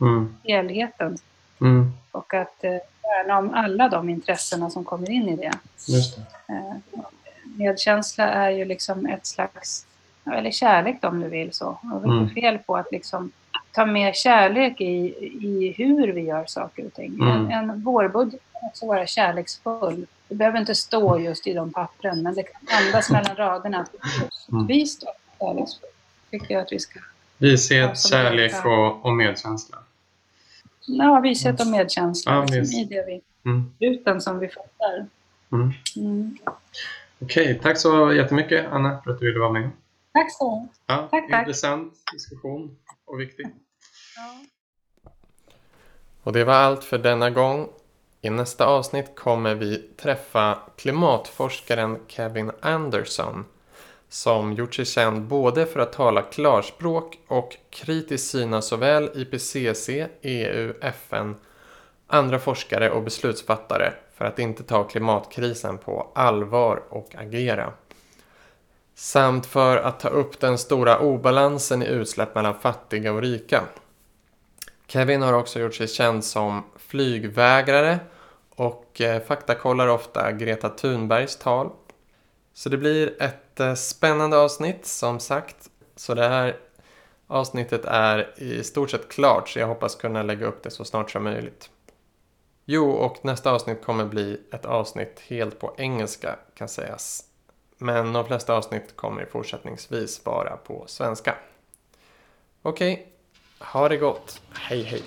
mm. helheten. Mm. och att eh, värna om alla de intressena som kommer in i det. Just det. Eh, medkänsla är ju liksom ett slags, eller kärlek om du vill så. Och det är mm. fel på att liksom ta med kärlek i, i hur vi gör saker och ting. Mm. En, en vårbudget kan också vara kärleksfull. Det behöver inte stå just i de pappren, men det kan andas mellan raderna. Mm. Vi står kärleksfull. tycker jag att vi ska. Vishet, kärlek och, och medkänsla. Ja, vishet och medkänsla. Ja, liksom, I det vi, mm. Utan som vi fattar. Mm. Mm. Okej, okay, tack så jättemycket Anna för att du ville vara med. Tack så ja, tack, tack. Intressant diskussion och viktig. Ja. Och det var allt för denna gång. I nästa avsnitt kommer vi träffa klimatforskaren Kevin Anderson som gjort sig känd både för att tala klarspråk och kritiskt syna såväl IPCC, EU, FN, andra forskare och beslutsfattare för att inte ta klimatkrisen på allvar och agera. Samt för att ta upp den stora obalansen i utsläpp mellan fattiga och rika. Kevin har också gjort sig känd som flygvägrare och eh, faktakollar ofta Greta Thunbergs tal. Så det blir ett eh, spännande avsnitt som sagt. Så det här avsnittet är i stort sett klart så jag hoppas kunna lägga upp det så snart som möjligt. Jo, och nästa avsnitt kommer bli ett avsnitt helt på engelska kan sägas. Men de flesta avsnitt kommer fortsättningsvis vara på svenska. Okej, okay. ha det gott. Hej hej!